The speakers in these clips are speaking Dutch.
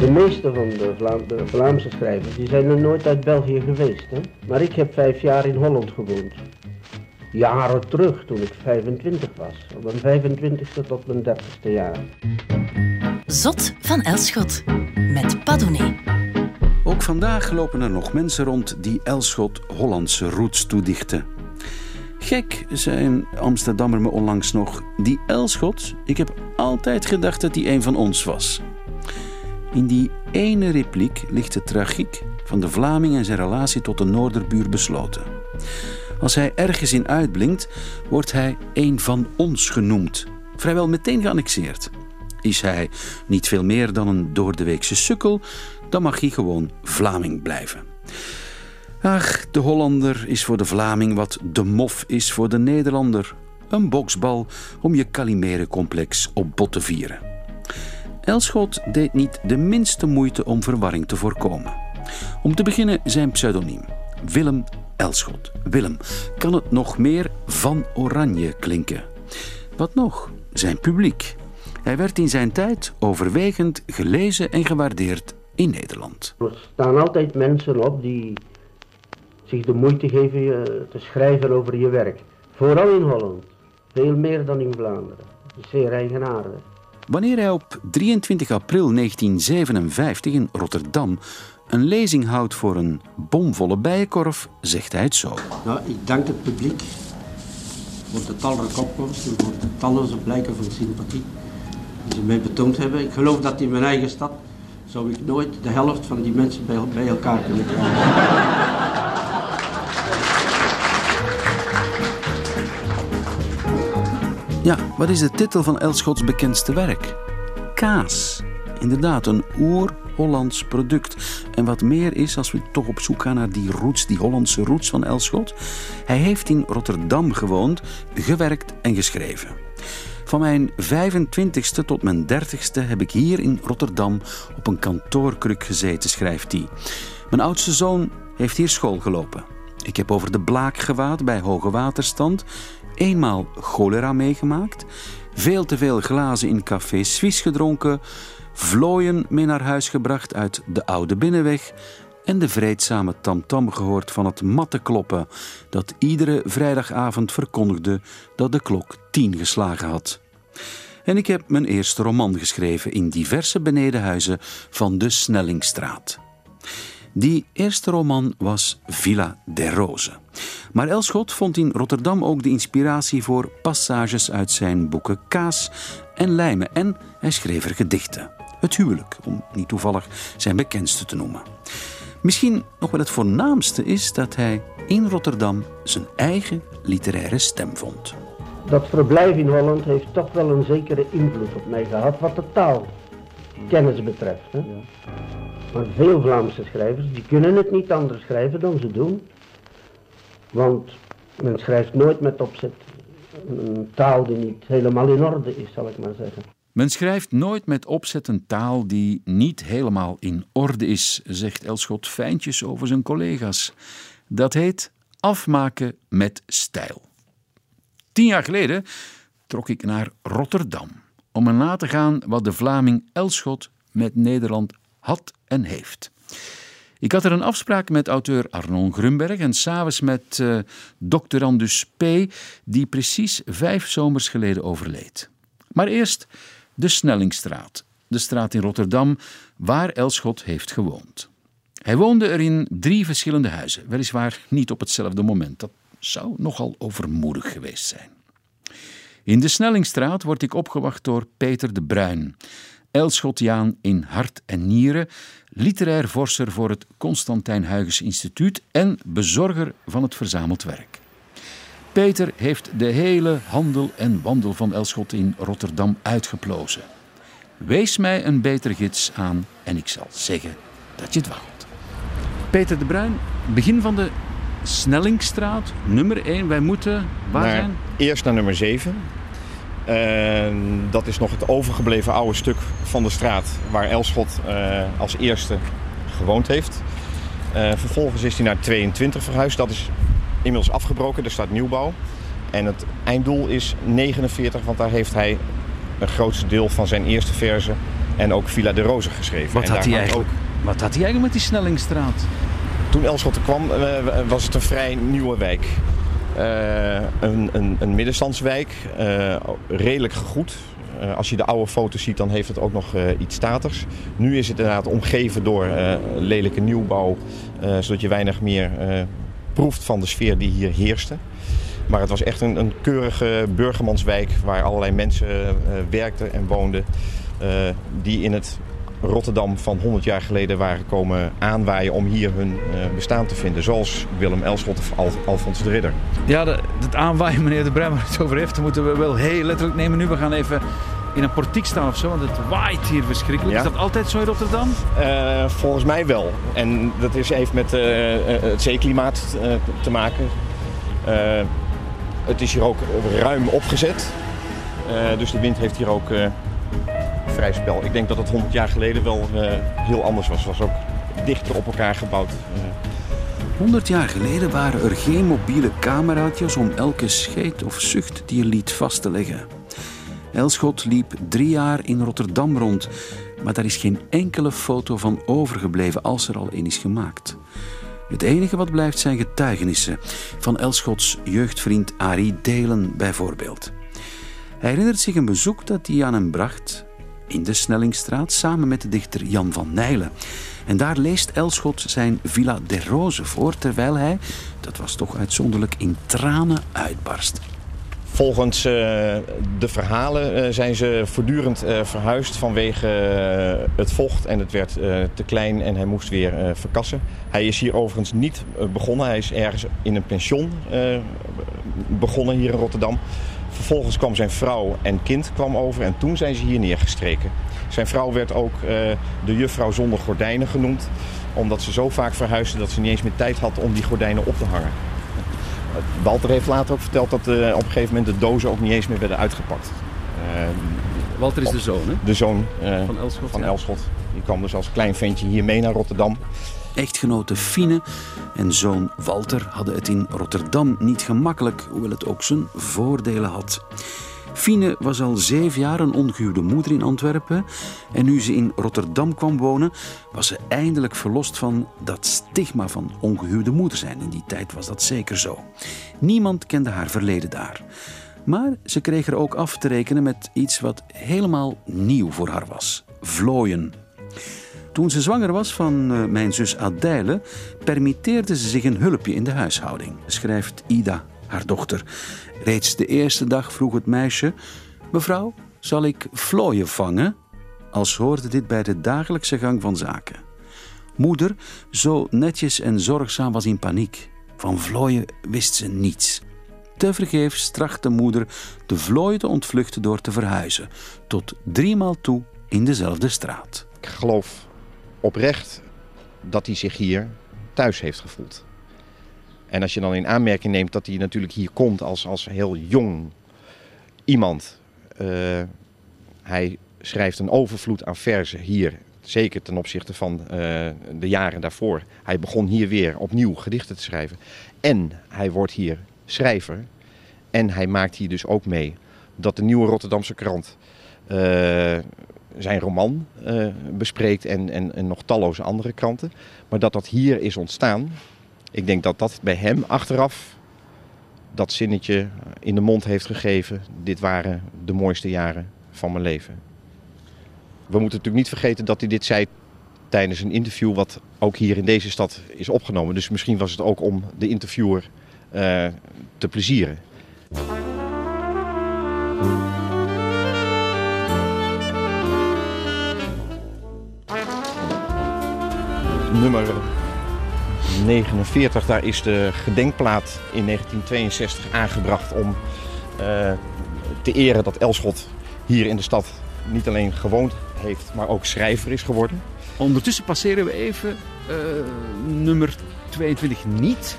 De meeste van de, de, Vlaamse schrijvers die zijn er nooit uit België geweest. Hè? Maar ik heb vijf jaar in Holland gewoond. Jaren terug, toen ik 25 was. Op mijn 25ste tot mijn 30ste jaar. Zot van Elschot met Padone. Ook vandaag lopen er nog mensen rond die Elschot Hollandse roots toedichten. Gek, zei een Amsterdammer me onlangs nog. Die Elschot, ik heb altijd gedacht dat hij een van ons was. In die ene repliek ligt de tragiek van de Vlaming en zijn relatie tot de Noorderbuur besloten. Als hij ergens in uitblinkt, wordt hij een van ons genoemd. Vrijwel meteen geannexeerd. Is hij niet veel meer dan een doordeweekse sukkel, dan mag hij gewoon Vlaming blijven. Ach, de Hollander is voor de Vlaming wat de mof is voor de Nederlander. Een boksbal om je Calimere-complex op bot te vieren. Elschot deed niet de minste moeite om verwarring te voorkomen. Om te beginnen zijn pseudoniem, Willem Elschot. Willem, kan het nog meer van Oranje klinken? Wat nog? Zijn publiek. Hij werd in zijn tijd overwegend gelezen en gewaardeerd in Nederland. Er staan altijd mensen op die zich de moeite geven je te schrijven over je werk. Vooral in Holland. Veel meer dan in Vlaanderen. Zeer eigenaardig. Wanneer hij op 23 april 1957 in Rotterdam een lezing houdt voor een bomvolle bijenkorf, zegt hij het zo. Ik dank het publiek voor de talrijke opkomst en voor de talloze blijken van sympathie die ze mij betoond hebben. Ik geloof dat in mijn eigen stad zou ik nooit de helft van die mensen bij, bij elkaar kunnen krijgen. Ja, wat is de titel van Elschots bekendste werk? Kaas. Inderdaad, een oer-Hollands product. En wat meer is, als we toch op zoek gaan naar die roots, die Hollandse roots van Elschot. Hij heeft in Rotterdam gewoond, gewerkt en geschreven. Van mijn 25ste tot mijn 30ste heb ik hier in Rotterdam op een kantoorkruk gezeten, schrijft hij. Mijn oudste zoon heeft hier school gelopen. Ik heb over de blaak gewaad bij hoge waterstand eenmaal cholera meegemaakt, veel te veel glazen in café Suisse gedronken, vlooien mee naar huis gebracht uit de oude binnenweg en de vreedzame tamtam gehoord van het matte kloppen dat iedere vrijdagavond verkondigde dat de klok tien geslagen had. En ik heb mijn eerste roman geschreven in diverse benedenhuizen van de Snellingstraat. Die eerste roman was Villa der Rose. Maar Elschot vond in Rotterdam ook de inspiratie voor passages uit zijn boeken Kaas en Lijmen en hij schreef er gedichten. Het huwelijk, om niet toevallig zijn bekendste te noemen. Misschien nog wel het voornaamste is dat hij in Rotterdam zijn eigen literaire stem vond. Dat verblijf in Holland heeft toch wel een zekere invloed op mij gehad wat de taalkennis betreft. Hè? Maar veel Vlaamse schrijvers die kunnen het niet anders schrijven dan ze doen. Want men schrijft nooit met opzet een taal die niet helemaal in orde is, zal ik maar zeggen. Men schrijft nooit met opzet een taal die niet helemaal in orde is, zegt Elschot fijntjes over zijn collega's. Dat heet afmaken met stijl. Tien jaar geleden trok ik naar Rotterdam om er na te gaan wat de Vlaming Elschot met Nederland had en heeft. Ik had er een afspraak met auteur Arnon Grunberg en s'avonds met uh, doctorandus P., die precies vijf zomers geleden overleed. Maar eerst de Snellingstraat, de straat in Rotterdam waar Elschot heeft gewoond. Hij woonde er in drie verschillende huizen, weliswaar niet op hetzelfde moment. Dat zou nogal overmoedig geweest zijn. In de Snellingstraat word ik opgewacht door Peter de Bruin, Elschotjaan in hart en nieren, literair vorser voor het Constantijn Huygens Instituut en bezorger van het verzameld werk. Peter heeft de hele handel en wandel van Elschot in Rotterdam uitgeplozen. Wees mij een betere gids aan en ik zal zeggen dat je wacht. Peter de Bruin, begin van de Snellingstraat, nummer 1. Wij moeten waar zijn? Eerst naar nummer 7. En dat is nog het overgebleven oude stuk van de straat waar Elschot uh, als eerste gewoond heeft. Uh, vervolgens is hij naar 22 verhuisd. Dat is inmiddels afgebroken, er staat nieuwbouw. En het einddoel is 49, want daar heeft hij het grootste deel van zijn eerste verse En ook Villa de Roze geschreven. Wat en had, hij eigenlijk, wat had hij eigenlijk met die Snellingstraat? Toen Elschot er kwam, eh, was het een vrij nieuwe wijk. Eh, een, een, een middenstandswijk, eh, redelijk gegoed. Eh, als je de oude foto's ziet, dan heeft het ook nog iets statigs. Nu is het inderdaad omgeven door lelijke nieuwbouw, zodat je weinig meer proeft van de sfeer die hier heerste. Maar het was echt een, een keurige burgermanswijk waar allerlei mensen werkten en woonden. die in het Rotterdam van 100 jaar geleden waren komen aanwaaien om hier hun eh, bestaan te vinden. Zoals Willem Elschot of Al Alfons de Ridder. Ja, het aanwaaien, meneer De waar het over heeft, dat moeten we wel heel letterlijk nemen. Nu, we gaan even in een portiek staan of zo, want het waait hier verschrikkelijk. Ja. Is dat altijd zo in Rotterdam? Eh, volgens mij wel. En dat is even met eh, het zeeklimaat te maken. Het is hier ook ruim opgezet. Dus de wind heeft hier ook Ik denk dat het 100 jaar geleden wel eh, heel anders was. Het was ook dichter op elkaar gebouwd. Eh, 100 jaar geleden waren er geen mobiele cameraatjes om elke scheet of zucht die je liet vast te leggen. Elschot liep drie jaar in Rotterdam rond, maar daar is geen enkele foto van overgebleven als er al een is gemaakt. Het enige wat blijft zijn getuigenissen van Elschots jeugdvriend Arie Delen bijvoorbeeld. Hij herinnert zich een bezoek dat hij aan hem bracht in de Snellingstraat samen met de dichter Jan van Nijlen. En daar leest Elschot zijn Villa de Rose voor, terwijl hij, dat was toch uitzonderlijk, in tranen uitbarst. Volgens eh, de verhalen eh, zijn ze voortdurend eh, verhuisd vanwege het vocht. En het werd te klein en hij moest weer verkassen. Hij is hier overigens niet begonnen. Hij is ergens in een pension begonnen hier in Rotterdam. Vervolgens kwam zijn vrouw en kind kwam over en toen zijn ze hier neergestreken. Zijn vrouw werd ook eh, de juffrouw zonder gordijnen genoemd. Omdat ze zo vaak verhuisde dat ze niet eens meer tijd had om die gordijnen op te hangen. Walter heeft later ook verteld dat eh, op een gegeven moment de dozen ook niet eens meer werden uitgepakt. Eh, Walter is de zoon hè? de zoon van Elschot. van ja. Elschot, die kwam dus als klein ventje hier mee naar Rotterdam. Echtgenote Fine en zoon Walter hadden het in Rotterdam niet gemakkelijk, hoewel het ook zijn voordelen had. Fine was al zeven jaar een ongehuwde moeder in Antwerpen en nu ze in Rotterdam kwam wonen, was ze eindelijk verlost van dat stigma van ongehuwde moeder zijn. In die tijd was dat zeker zo. Niemand kende haar verleden daar. Maar ze kreeg er ook af te rekenen met iets wat helemaal nieuw voor haar was: vlooien. Toen ze zwanger was van eh, mijn zus Adèle, permitteerde ze zich een hulpje in de huishouding, schrijft Ida, haar dochter. Reeds de eerste dag vroeg het meisje: Mevrouw, zal ik vlooien vangen? Als hoorde dit bij de dagelijkse gang van zaken. Moeder, zo netjes en zorgzaam, was in paniek. Van vlooien wist ze niets. Tevergeefs trachtte moeder de vlooien te ontvluchten door te verhuizen, tot driemaal toe in dezelfde straat. Ik geloof oprecht dat hij zich hier thuis heeft gevoeld. En als je dan in aanmerking neemt dat hij natuurlijk hier komt als, als heel jong iemand. eh, hij schrijft een overvloed aan verzen hier. Zeker ten opzichte van eh, de jaren daarvoor. Hij begon hier weer opnieuw gedichten te schrijven. En hij wordt hier schrijver. En hij maakt hier dus ook mee dat de nieuwe Rotterdamse krant eh, zijn roman eh, bespreekt en, en, en nog talloze andere kranten. Maar dat dat hier is ontstaan. Ik denk dat dat bij hem achteraf dat zinnetje in de mond heeft gegeven. Dit waren de mooiste jaren van mijn leven. We moeten natuurlijk niet vergeten dat hij dit zei tijdens een interview wat ook hier in deze stad is opgenomen. Dus misschien was het ook om de interviewer eh, te plezieren. Nummer 49, daar is de gedenkplaat in 1962 aangebracht om eh, te eren dat Elschot hier in de stad niet alleen gewoond heeft, maar ook schrijver is geworden. Ondertussen passeren we even eh, nummer 22 niet.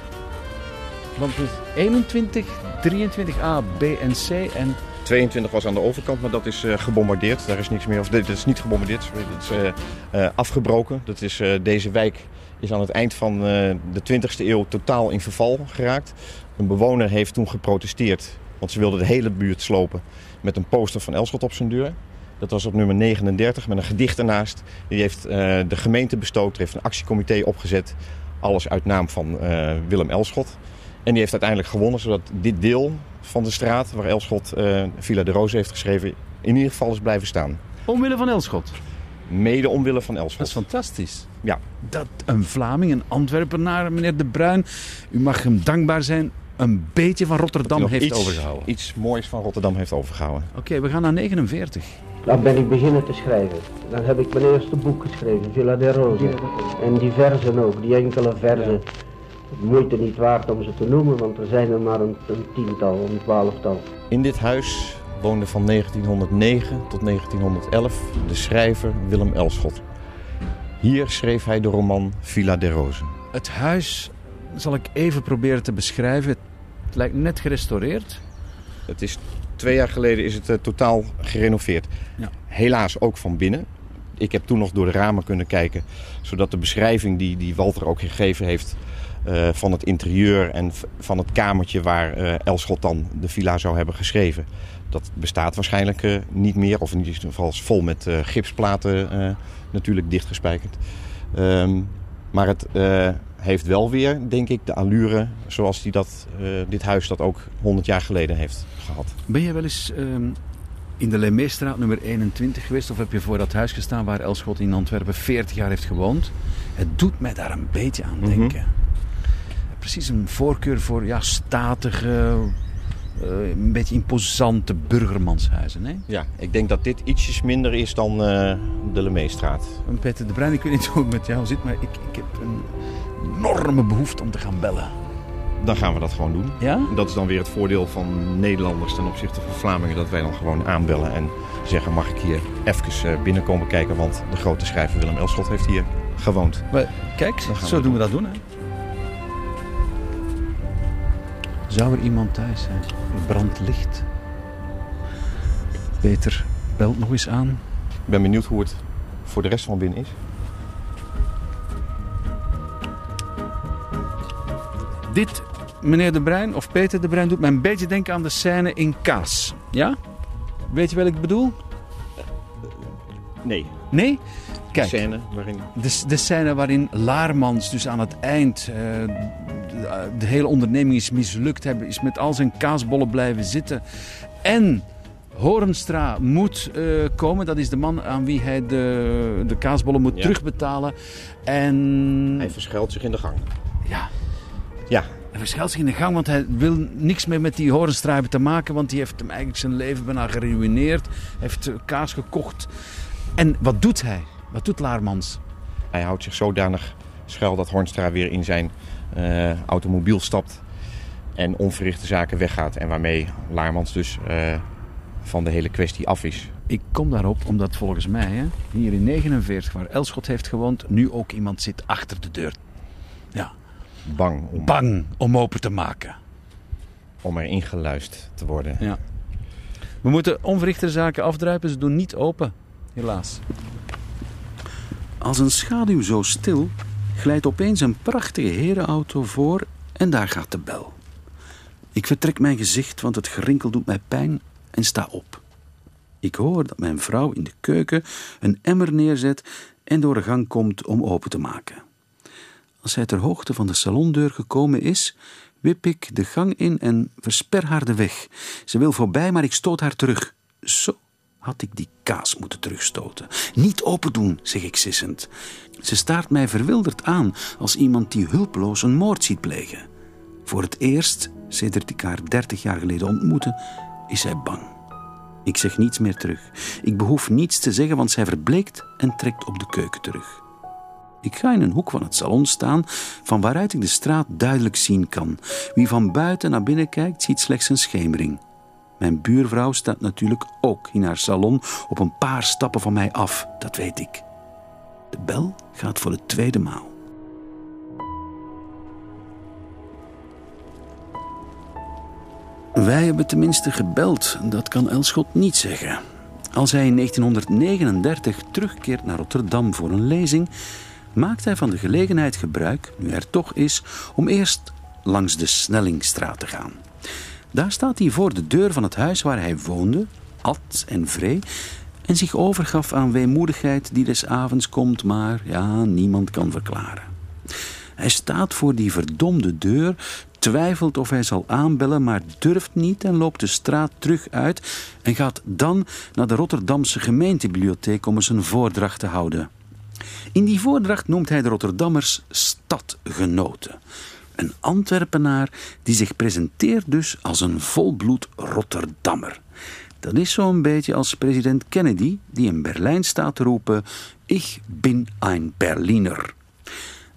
Want het is 21, 23a, B en C. En 22 was aan de overkant, maar dat is eh, gebombardeerd. Daar is niks meer. Of dit is niet gebombardeerd, sorry, dit is eh, eh, afgebroken. Dat is, deze wijk is aan het eind van de 20e eeuw totaal in verval geraakt. Een bewoner heeft toen geprotesteerd, want ze wilden de hele buurt slopen met een poster van Elschot op zijn deur. Dat was op nummer 39 met een gedicht ernaast. Die heeft de gemeente bestookt, heeft een actiecomité opgezet. Alles uit naam van Willem Elschot. En die heeft uiteindelijk gewonnen, zodat dit deel van de straat waar Elschot uh, Villa de Roos heeft geschreven, in ieder geval is blijven staan. Omwille van Elschot? Mede omwille van Elschot. Dat is fantastisch. Ja. Dat een Vlaming, een Antwerpenaar, meneer De Bruin, u mag hem dankbaar zijn, een beetje van Rotterdam heeft iets, overgehouden. Iets moois van Rotterdam heeft overgehouden. Oké, okay, we gaan naar 49. Dan ben ik beginnen te schrijven. Dan heb ik mijn eerste boek geschreven, Villa de Rose. En die verzen ook, die enkele verzen. Ja. Moeite niet waard om ze te noemen, want er zijn er maar een, een tiental, een twaalftal. In dit huis woonde van 1909 tot 1911 de schrijver Willem Elschot. Hier schreef hij de roman Villa de Rose. Het huis zal ik even proberen te beschrijven. Het lijkt net gerestaureerd. Het is, twee jaar geleden is het uh, totaal gerenoveerd. Ja. Helaas ook van binnen. Ik heb toen nog door de ramen kunnen kijken. Zodat de beschrijving die, die Walter ook gegeven heeft... Uh, van het interieur en van het kamertje waar uh, Elschot dan de villa zou hebben geschreven. Dat bestaat waarschijnlijk uh, niet meer. Of in ieder geval vol met gipsplaten natuurlijk dichtgespijkerd. Um, maar het heeft wel weer, denk ik, de allure zoals die dat, dit huis dat ook 100 jaar geleden heeft gehad. Ben je wel eens uh, in de Lemeestraat nummer 21 geweest? Of heb je voor dat huis gestaan waar Elschot in Antwerpen 40 jaar heeft gewoond? Het doet mij daar een beetje aan denken. Mm -hmm. Precies een voorkeur voor ja, statige, uh, een beetje imposante burgermanshuizen. Hè? Ja, ik denk dat dit ietsjes minder is dan uh, de Lemeestraat. Peter de Bruin, ik weet niet hoe het met jou zit, maar ik, ik heb een enorme behoefte om te gaan bellen. Dan gaan we dat gewoon doen. Ja? Dat is dan weer het voordeel van Nederlanders ten opzichte van Vlamingen. Dat wij dan gewoon aanbellen en zeggen mag ik hier even binnenkomen kijken. Want de grote schrijver Willem Elschot heeft hier gewoond. Maar, kijk, zo doen we dat doen. Hè? Zou er iemand thuis zijn? Er brandt licht. Peter belt nog eens aan. Ik ben benieuwd hoe het voor de rest van binnen is. Dit, meneer De Bruin, of Peter De Bruin, doet mij een beetje denken aan de scène in Kaas. Ja? Weet je wat ik bedoel? Nee. Nee? Kijk, de scène waarin... De, de scène waarin Laarmans dus aan het eind... Uh, de, de, hele onderneming is mislukt hebben... is met al zijn kaasbollen blijven zitten. En Horenstra moet uh, komen. Dat is de man aan wie hij de, de kaasbollen moet Ja. terugbetalen. En... Hij verschuilt zich in de gang. Ja, Ja, hij verschuilt zich in de gang, want hij wil niks meer met die Horenstra hebben te maken. Want die heeft hem eigenlijk zijn leven bijna geruineerd. Hij heeft eh, kaas gekocht. En wat doet hij? Wat doet Laarmans? hij houdt zich zodanig schuil dat Hornstra weer in zijn eh, automobiel stapt. En onverrichte zaken weggaat. En waarmee Laarmans dus eh, van de hele kwestie af is. Ik kom daarop omdat volgens mij, hè, hier in 49, waar Elschot heeft gewoond, nu ook iemand zit achter de deur. Bang om, bang om open te maken. om erin geluisterd te worden. Ja. We moeten onverrichte zaken afdruipen, ze doen niet open, helaas. Als een schaduw zo stil glijdt opeens een prachtige herenauto voor en daar gaat de bel. Ik vertrek mijn gezicht, want het gerinkel doet mij pijn en sta op. Ik hoor dat mijn vrouw in de keuken een emmer neerzet en door de gang komt om open te maken. Als zij ter hoogte van de salondeur gekomen is, wip ik de gang in en versper haar de weg. Ze wil voorbij, maar ik stoot haar terug. Zo had ik die kaas moeten terugstoten. Niet open doen, zeg ik sissend. Ze staart mij verwilderd aan als iemand die hulpeloos een moord ziet plegen. Voor het eerst, sedert ik haar dertig jaar geleden ontmoette, is zij bang. Ik zeg niets meer terug. Ik behoef niets te zeggen, want zij verbleekt en trekt op de keuken terug. Ik ga in een hoek van het salon staan, van waaruit ik de straat duidelijk zien kan. Wie van buiten naar binnen kijkt, ziet slechts een schemering. Mijn buurvrouw staat natuurlijk ook in haar salon op een paar stappen van mij af, dat weet ik. De bel gaat voor de tweede maal. Wij hebben tenminste gebeld, dat kan Elschot niet zeggen. Als hij in 1939 terugkeert naar Rotterdam voor een lezing, maakt hij van de gelegenheid gebruik, nu er toch is, om eerst langs de Snellingstraat te gaan. Daar staat hij voor de deur van het huis waar hij woonde, at en vree, en zich overgaf aan weemoedigheid die des avonds komt, maar ja, niemand kan verklaren. Hij staat voor die verdomde deur, twijfelt of hij zal aanbellen, maar durft niet en loopt de straat terug uit en gaat dan naar de Rotterdamse gemeentebibliotheek om eens een voordracht te houden. In die voordracht noemt hij de Rotterdammers stadgenoten. Een Antwerpenaar die zich presenteert dus als een volbloed Rotterdammer. Dat is zo'n beetje als president Kennedy die in Berlijn staat te roepen: Ik ben een Berliner.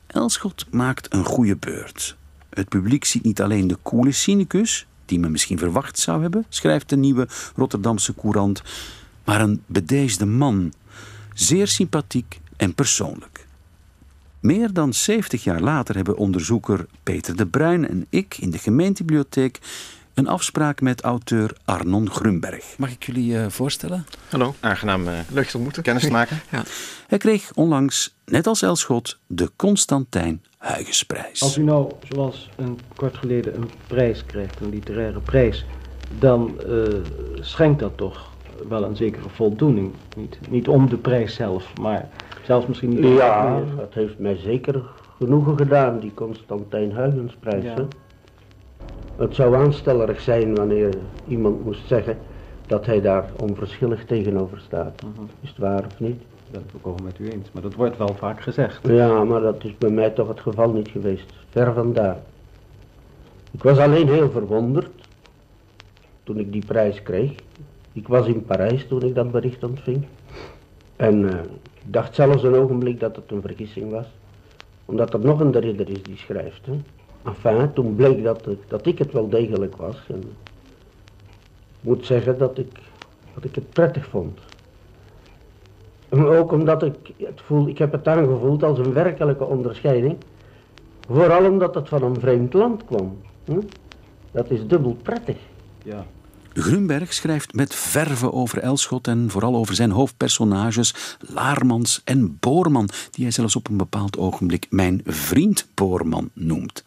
Elschot maakt een goede beurt. Het publiek ziet niet alleen de coole cynicus, die men misschien verwacht zou hebben, schrijft de nieuwe Rotterdamse courant, maar een bedeesde man, zeer sympathiek en persoonlijk. Meer dan 70 jaar later hebben onderzoeker Peter de Bruin en ik in de gemeentebibliotheek een afspraak met auteur Arnon Grunberg. Mag ik jullie uh, voorstellen? Hallo, aangenaam uh, leuk te ontmoeten, kennis te maken. ja. Hij kreeg onlangs, net als Elschot, de Constantijn Huygensprijs. Als u nou, zoals een kort geleden, een prijs krijgt, een literaire prijs, dan uh, schenkt dat toch wel een zekere voldoening. Niet, niet om de prijs zelf, maar zelfs misschien niet. Ja, dat heeft mij zeker genoegen gedaan, die Constantijn Huygensprijs. Ja. Het zou aanstellerig zijn wanneer iemand moest zeggen dat hij daar onverschillig tegenover staat. Uh Is het waar of niet? Dat ben ik ook met u eens, maar dat wordt wel vaak gezegd. Ja, maar dat is bij mij toch het geval niet geweest. Ver vandaar. Ik was alleen heel verwonderd toen ik die prijs kreeg. Ik was in Parijs toen ik dat bericht ontving. En uh, ik dacht zelfs een ogenblik dat het een vergissing was. Omdat er nog een ridder is die schrijft. Hè? Enfin, toen bleek dat, dat ik het wel degelijk was. En ik moet zeggen dat ik, dat ik het prettig vond. Ook omdat ik het voel, ik heb het aangevoeld als een werkelijke onderscheiding. Vooral omdat het van een vreemd land kwam. Dat is dubbel prettig. Ja. Grunberg schrijft met verve over Elschot en vooral over zijn hoofdpersonages Laarmans en Boorman, die hij zelfs op een bepaald ogenblik mijn vriend Boorman noemt.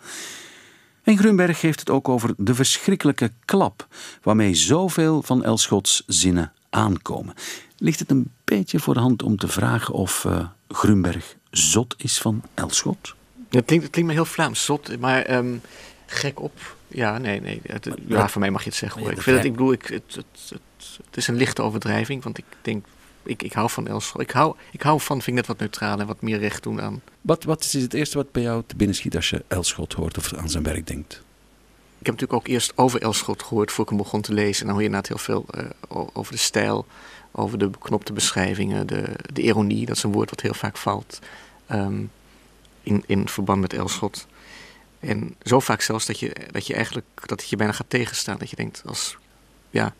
En Grunberg heeft het ook over de verschrikkelijke klap waarmee zoveel van Elschots zinnen aankomen. Ligt het een beetje voor de hand om te vragen of uh, Grunberg zot is van Elschot? Het klinkt, het klinkt me heel Vlaams, zot, maar um, gek op ja, nee, nee. Het, ja, voor mij mag je het zeggen hoor. Ik vind het, ik bedoel, ik, het, het, het, het, is een lichte overdrijving, want ik denk, ik, ik hou van Elschot. Ik hou, ik hou van, vind ik net wat neutraal en wat meer recht doen aan. Wat, wat is het eerste wat bij jou te binnen schiet als je Elschot hoort of aan zijn werk denkt? Ik heb natuurlijk ook eerst over Elschot gehoord voor ik hem begon te lezen. En dan hoor je inderdaad heel veel uh, over de stijl, over de beknopte beschrijvingen, de, de ironie. Dat is een woord wat heel vaak valt um, in, in verband met Elschot. En zo vaak zelfs dat je, dat je eigenlijk dat het je bijna gaat tegenstaan. Dat je denkt, als, ja,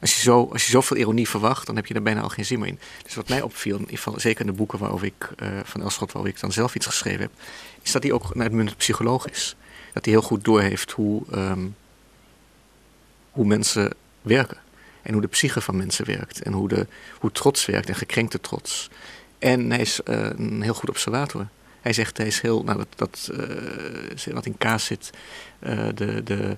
als, je zo, als je zoveel ironie verwacht, dan heb je er bijna al geen zin meer in. Dus wat mij opviel, in zeker in de boeken waarover ik, uh, van Elschot, waarover ik dan zelf iets geschreven heb, is dat hij ook naar het psycholoog is. Dat hij heel goed doorheeft hoe, um, hoe mensen werken. En hoe de psyche van mensen werkt. En hoe, de, hoe trots werkt en gekrenkte trots. En hij is uh, een heel goed observator. Hij zegt, hij is heel, nou dat, dat uh, wat in kaas zit, uh, de, de,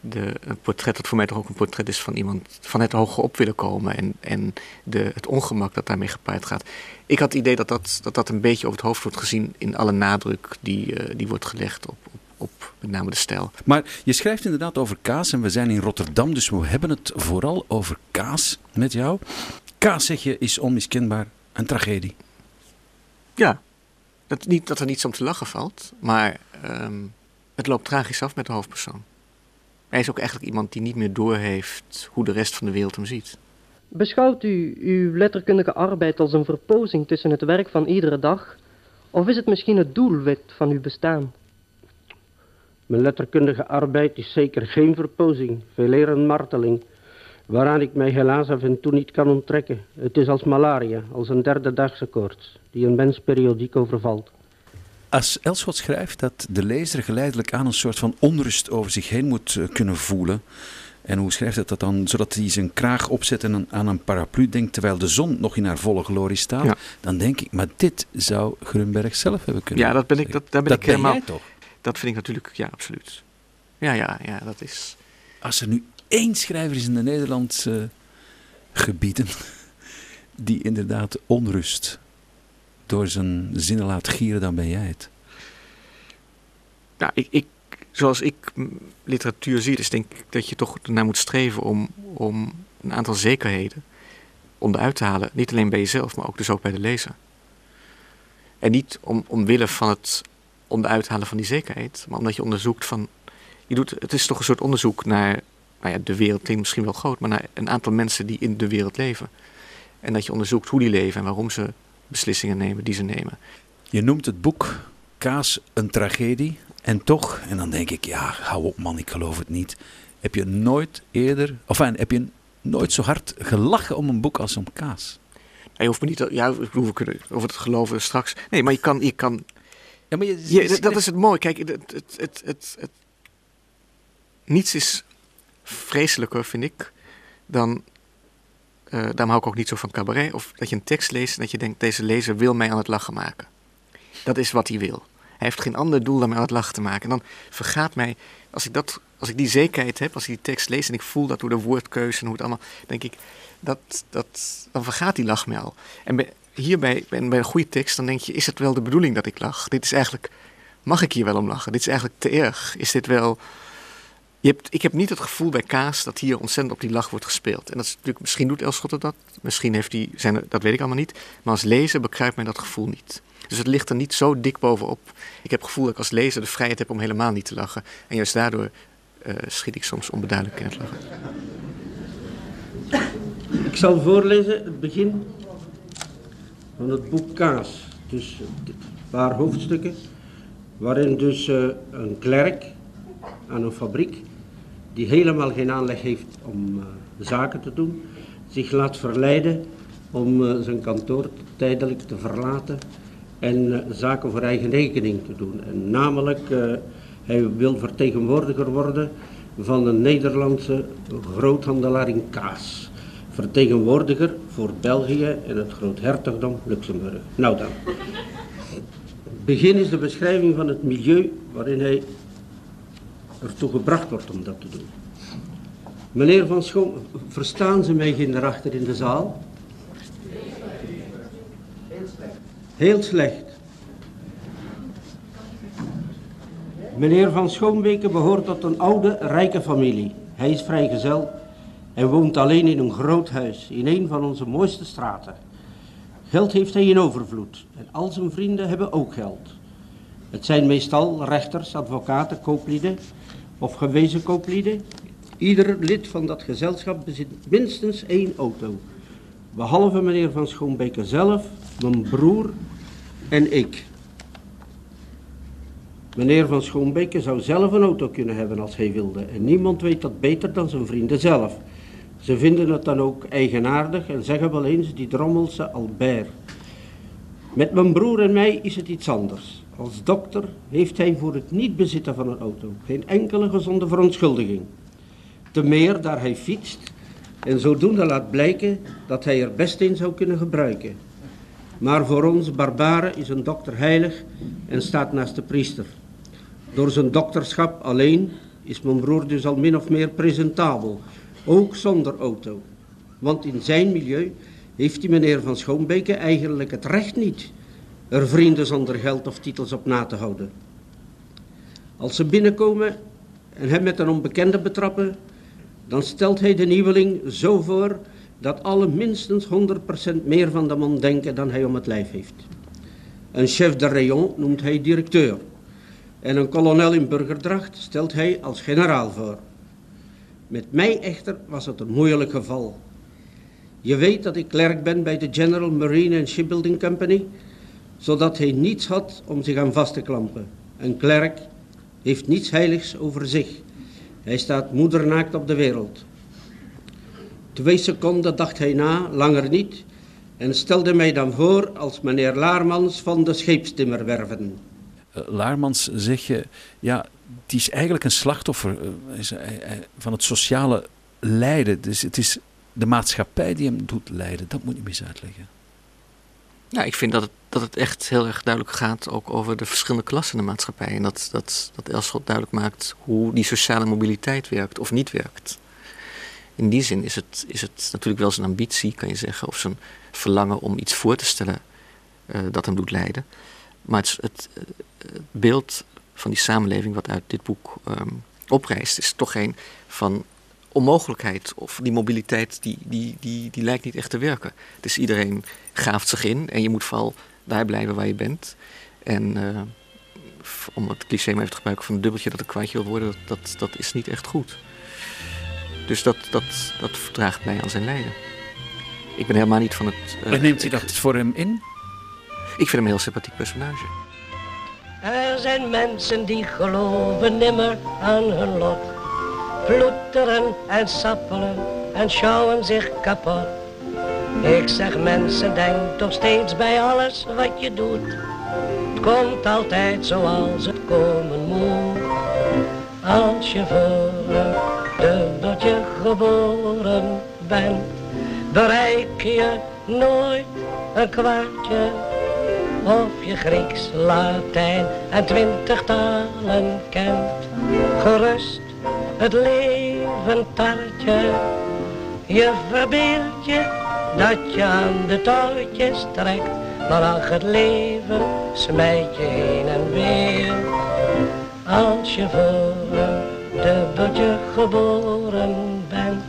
de, een portret dat voor mij toch ook een portret is van iemand van het hoge op willen komen en, en de, het ongemak dat daarmee gepaard gaat. Ik had het idee dat dat, dat dat een beetje over het hoofd wordt gezien in alle nadruk die, uh, die wordt gelegd op, op, op met name de stijl. Maar je schrijft inderdaad over kaas en we zijn in Rotterdam, dus we hebben het vooral over kaas met jou. Kaas, zeg je, is onmiskenbaar een tragedie. Ja, dat, niet dat er niets om te lachen valt, maar um, het loopt tragisch af met de hoofdpersoon. Hij is ook eigenlijk iemand die niet meer doorheeft hoe de rest van de wereld hem ziet. Beschouwt u uw letterkundige arbeid als een verpozing tussen het werk van iedere dag, of is het misschien het doelwit van uw bestaan? Mijn letterkundige arbeid is zeker geen verpozing, veel eer een marteling, waaraan ik mij helaas af en toe niet kan onttrekken. Het is als malaria, als een derde dagse koorts, die een mens periodiek overvalt. Als Elschot schrijft dat de lezer geleidelijk aan een soort van onrust over zich heen moet uh, kunnen voelen. En hoe schrijft het dat dan? Zodat hij zijn kraag opzet en aan een paraplu denkt terwijl de zon nog in haar volle glorie staat. Ja. Dan denk ik, maar dit zou Grunberg zelf hebben kunnen. Ja, dat ben ik. Dat, daar ben dat ik helemaal. jij toch? Dat vind ik natuurlijk, ja, absoluut. Ja, ja, ja, dat is. Als er nu één schrijver is in de Nederlandse gebieden die inderdaad onrust door zijn zinnen laat gieren, dan ben jij het. Nou, ik, ik, zoals ik literatuur zie, is denk ik dat je toch naar moet streven om, om een aantal zekerheden onderuit te halen. Niet alleen bij jezelf, maar ook dus ook bij de lezer. En niet om, omwille van het onderuit halen van die zekerheid, maar omdat je onderzoekt van. Je doet, het is toch een soort onderzoek naar nou ja, de wereld klinkt misschien wel groot, maar naar een aantal mensen die in de wereld leven. En dat je onderzoekt hoe die leven en waarom ze beslissingen nemen die ze nemen. Je noemt het boek Kaas een tragedie. En toch, en dan denk ik, ja, hou op man, ik geloof het niet. Heb je nooit eerder, of enfin, heb je nooit zo hard gelachen om een boek als om kaas? je hoeft me niet, ja, we kunnen over het geloven straks. Nee, maar je kan, je kan. Ja, maar je, dat is het mooie. Kijk, het, het, het, het, niets is vreselijker, vind ik, dan. Uh, daarom hou ik ook niet zo van cabaret. Of dat je een tekst leest en dat je denkt: deze lezer wil mij aan het lachen maken. Dat is wat hij wil. Hij heeft geen ander doel dan mij aan het lachen te maken. En dan vergaat mij, als ik, dat, als ik die zekerheid heb, als ik die tekst lees en ik voel dat door de woordkeuze en hoe het allemaal, denk ik, dat, dat, dan vergaat die lach mij al. En bij, hierbij, bij, bij een goede tekst, dan denk je, is het wel de bedoeling dat ik lach? Dit is eigenlijk, mag ik hier wel om lachen? Dit is eigenlijk te erg. Is dit wel je hebt, ik heb niet het gevoel bij Kaas dat hier ontzettend op die lach wordt gespeeld. En dat is natuurlijk, misschien doet Elschotter dat, misschien heeft hij, zijn, dat weet ik allemaal niet. Maar als lezer begrijpt mij dat gevoel niet. Dus het ligt er niet zo dik bovenop. Ik heb het gevoel dat ik als lezer de vrijheid heb om helemaal niet te lachen. En juist daardoor uh, schiet ik soms onbeduidelijk in het lachen. Ik zal voorlezen het begin van het boek Kaas. Dus een paar hoofdstukken, waarin dus uh, een klerk aan een fabriek die helemaal geen aanleg heeft om uh, zaken te doen, zich laat verleiden om uh, zijn kantoor tijdelijk te verlaten en uh, zaken voor eigen rekening te doen. En namelijk, hij wil vertegenwoordiger worden van een Nederlandse groothandelaar in kaas. Vertegenwoordiger voor België en het groothertogdom Luxemburg. Nou dan. Begin is de beschrijving van het milieu waarin hij ertoe gebracht wordt om dat te doen. Meneer Van Schoon, verstaan ze mij geen daarachter in de zaal? Heel slecht. Heel slecht. Meneer Van Schoonbeke behoort tot een oude, rijke familie. Hij is vrijgezel en woont alleen in een groot huis in een van onze mooiste straten. Geld heeft hij in overvloed en al zijn vrienden hebben ook geld. Het zijn meestal rechters, advocaten, kooplieden of gewezen kooplieden. Ieder lid van dat gezelschap bezit minstens één auto. Behalve meneer Van Schoonbeke zelf, mijn broer en ik. Meneer Van Schoonbeke zou zelf een auto kunnen hebben als hij wilde. En niemand weet dat beter dan zijn vrienden zelf. Ze vinden het dan ook eigenaardig en zeggen wel eens die drommelse Albert. Met mijn broer en mij is het iets anders. Als dokter heeft hij voor het niet bezitten van een auto geen enkele gezonde verontschuldiging. Te meer daar hij fietst en zodoende laat blijken dat hij er best een zou kunnen gebruiken. Maar voor ons barbaren is een dokter heilig en staat naast de priester. Door zijn dokterschap alleen is mijn broer dus al min of meer presentabel, ook zonder auto. Want in zijn milieu heeft die meneer van Schoonbeke eigenlijk het recht niet er vrienden zonder geld of titels op na te houden. Als ze binnenkomen en hem met een onbekende betrappen, dan stelt hij de nieuweling zo voor dat alle minstens 100% meer van de man denken dan hij om het lijf heeft. Een chef de rayon noemt hij directeur en een kolonel in burgerdracht stelt hij als generaal voor. Met mij echter was het een moeilijk geval. Je weet dat ik klerk ben bij de General Marine and Shipbuilding Company zodat hij niets had om zich aan vast te klampen. Een klerk heeft niets heiligs over zich. Hij staat moedernaakt op de wereld. Twee seconden dacht hij na, langer niet, en stelde mij dan voor als meneer Laarmans van de scheepstimmerwerven. Uh, Laarmans zeg je, ja, die is eigenlijk een slachtoffer uh, van het sociale lijden. Dus het is de maatschappij die hem doet lijden. Dat moet je eens uitleggen. Nou, ik vind dat het, dat het echt heel erg duidelijk gaat ook over de verschillende klassen in de maatschappij. En dat, dat, dat Elschot duidelijk maakt hoe die sociale mobiliteit werkt of niet werkt. in die zin is het, is het natuurlijk wel zijn ambitie, kan je zeggen, of zijn verlangen om iets voor te stellen uh, dat hem doet lijden. Maar het, het, beeld van die samenleving wat uit dit boek um, oprijst, is toch een van onmogelijkheid of die mobiliteit, die, die, die, die lijkt niet echt te werken. Dus iedereen gaaft zich in en je moet vooral daar blijven waar je bent. En uh, om het cliché maar even te gebruiken van een dubbeltje dat een kwartje wil worden, dat, dat, dat is niet echt goed. Dus dat, dat, dat verdraagt mij aan zijn lijden. Ik ben helemaal niet van het... Uh, en neemt u dat voor hem in? Ik vind hem een heel sympathiek personage. Er zijn mensen die geloven nimmer aan hun lot. Ploeteren en sappelen en schouwen zich kapot. Ik zeg mensen, denk toch steeds bij alles wat je doet. Het komt altijd zoals het komen moet. Als je voor een dubbeltje geboren bent, bereik je nooit een kwartje. Of je Grieks, Latijn en twintig talen kent. Gerust het leven tartje. Je verbeeld je dat je aan de touwtjes trekt. Maar ach, het leven smijt je heen en weer. Als je voor een dubbeltje geboren bent,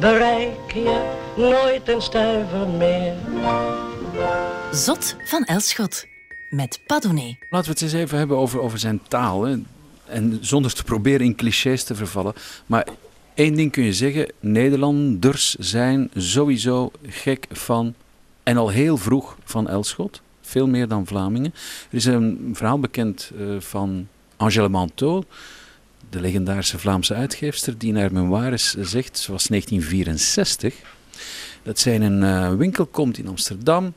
bereik je nooit een stuiver meer. Zot van Elschot met Padone. Laten we het eens even hebben over, over zijn taal. Hè. En zonder te proberen in clichés te vervallen. Maar één ding kun je zeggen: Nederlanders zijn sowieso gek van. En al heel vroeg van Elschot. Veel meer dan Vlamingen. Er is een verhaal bekend uh, van Angèle Manteau de legendarische Vlaamse uitgeefster, die naar memoires zegt, zoals 1964, dat zij in een uh, winkel komt in Amsterdam